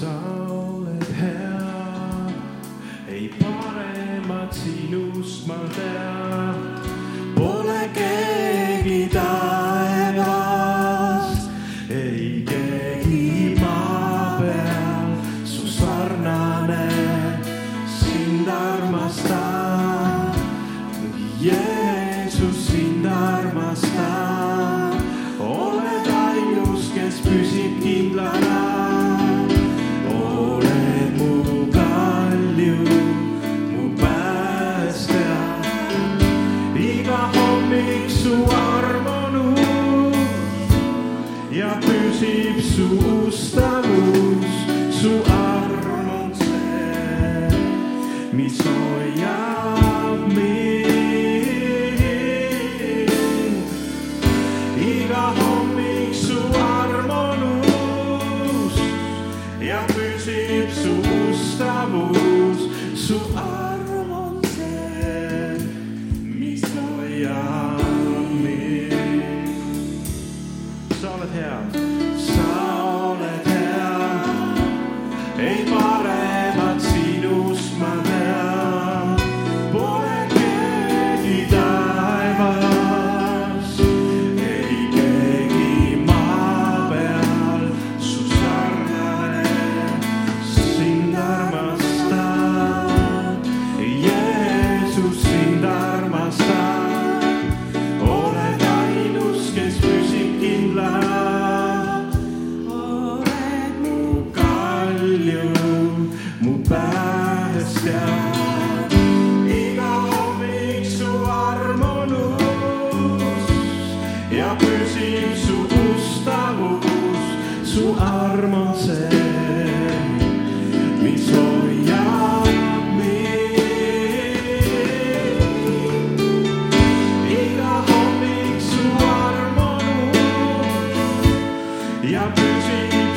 sa oled hea, ei paremat sinust ma tean. sünnib su ustamus, su arm on see, mis hoiab. e a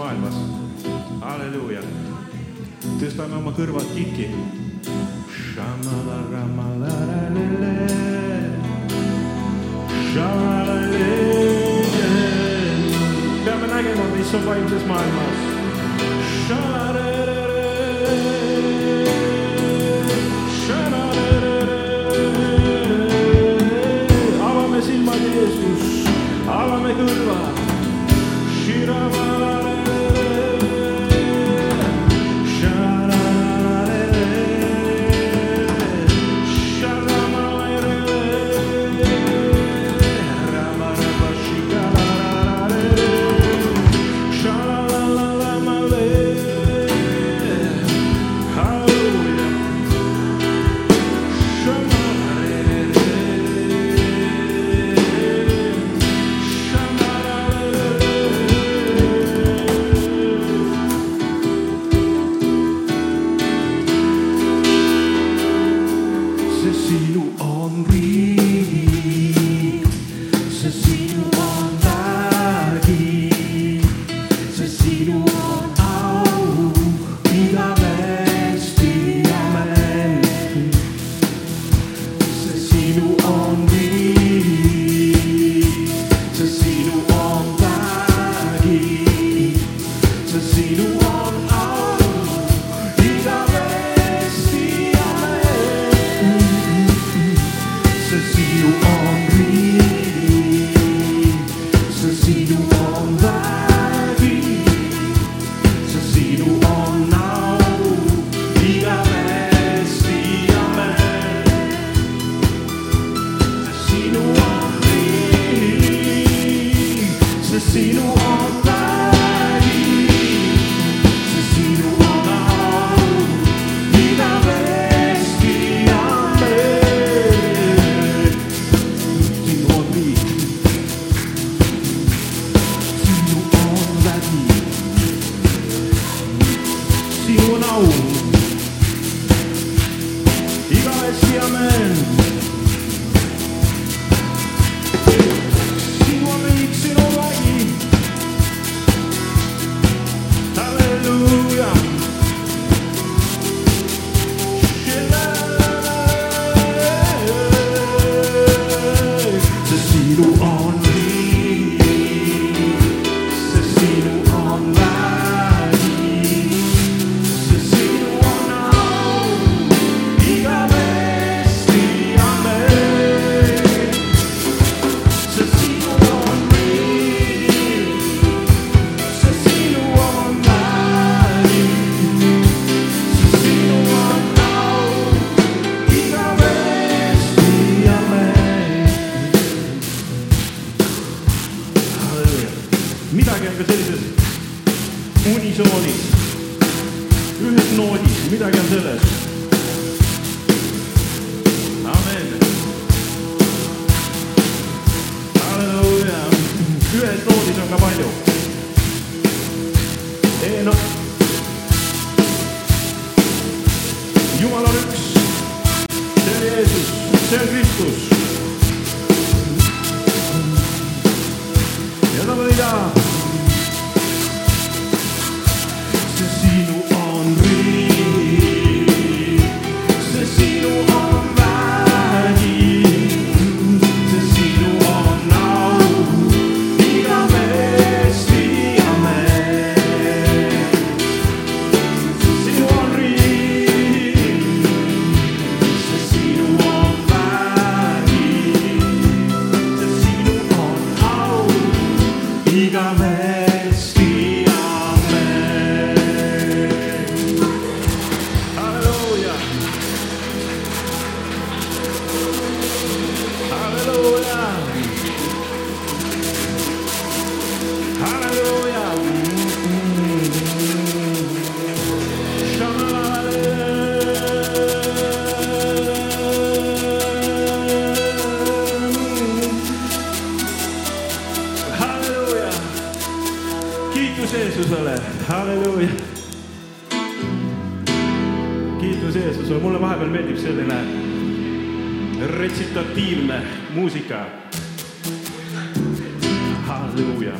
maailmas. halleluuja. tõstame oma kõrvad kikki. peame nägema, mis on vaimses maailmas. avame silmad, Jeesus, avame kõrvad. Shiramarara. see the one. yhden joka painuu. no. Jumala on yksi. Se on Jeesus. Se on Kristus. Ja tämä Dígame. Halleluuja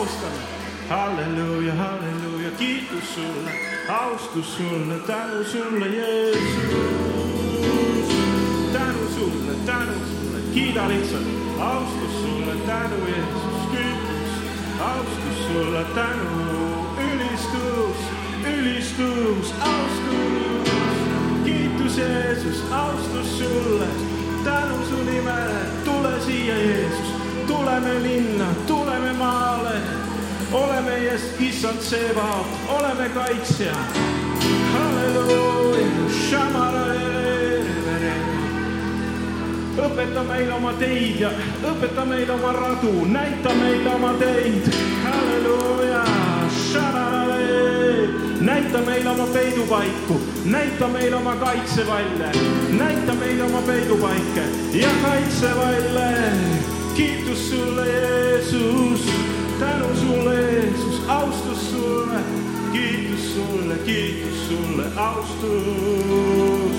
austame. halleluuja, halleluuja, kiitus sulle, austus sulle, tänu sulle, Jeesus. tänu sulle, tänu sulle, kiida lihtsalt, austus sulle, tänu Jeesus, kiitus, austus sulle, tänu, ülistus, ülistus, austus, kiitus Jeesus, austus sulle, tänu su nimele, tule siia Jeesus, tuleme linna, tuleme maale, ole meie issand Sebaot, oleme kaitsja. õpeta meile oma teid ja õpeta meile oma radu, näita meile oma teid, halleluuja, näita meile oma peidupaiku, näita meile oma kaitsevalle, näita meile oma peidupaike ja kaitsevalle. Kiitus sulle, Jeesus, tänu sulle, Jeesus, austus sulle, kiitus sulle, kiitus sulle, austus,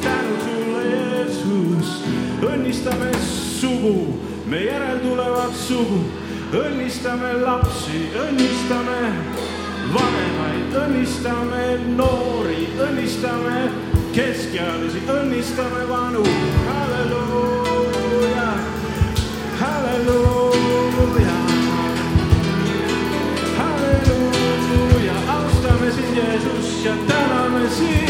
tänu sulle, Jeesus, õnnistame sugu, me järeltulevat sugu, õnnistame lapsi, õnnistame vanemaid, õnnistame noori, õnnistame keskealisi, õnnistame vanu, halleluuja, halleluuja, halleluuja, austame sind, Jeesus ja täname sind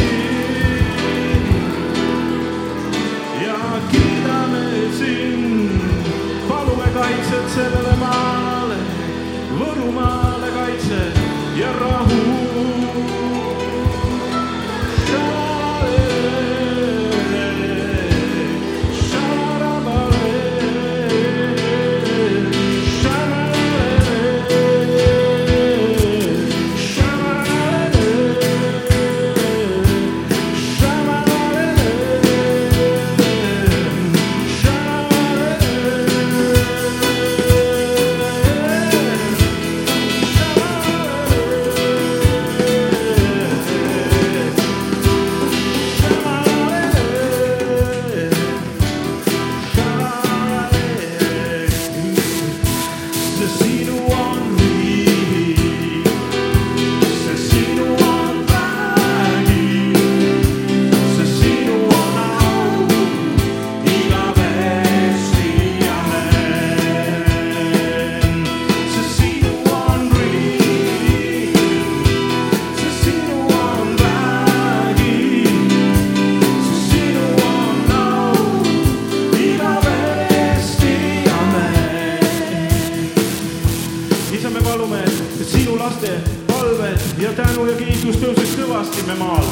et sinu laste palved ja tänu ja kiitus tõuseks kõvasti me maal.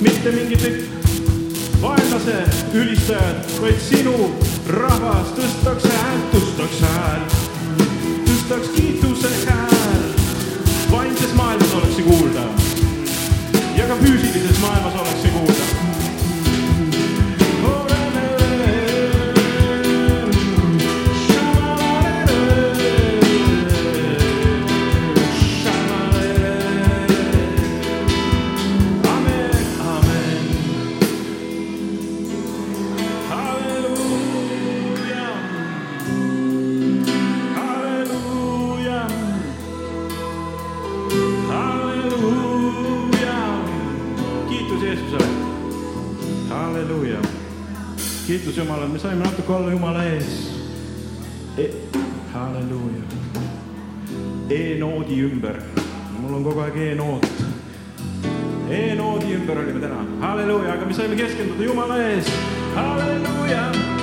mitte mingid vaenlase ülistajad, vaid sinu rahvas tõstaks häält, tõstaks häält, tõstaks kiituse hääl. vaimses maailmas oleks see kuulda ja ka füüsilises maailmas oleks halleluuja. kiitus Jumalale, me saime natuke olla Jumala ees. E. halleluuja. E-noodi ümber, mul on kogu aeg E-noot E-noodi ümber olime täna, halleluuja, aga me saime keskenduda Jumala ees, halleluuja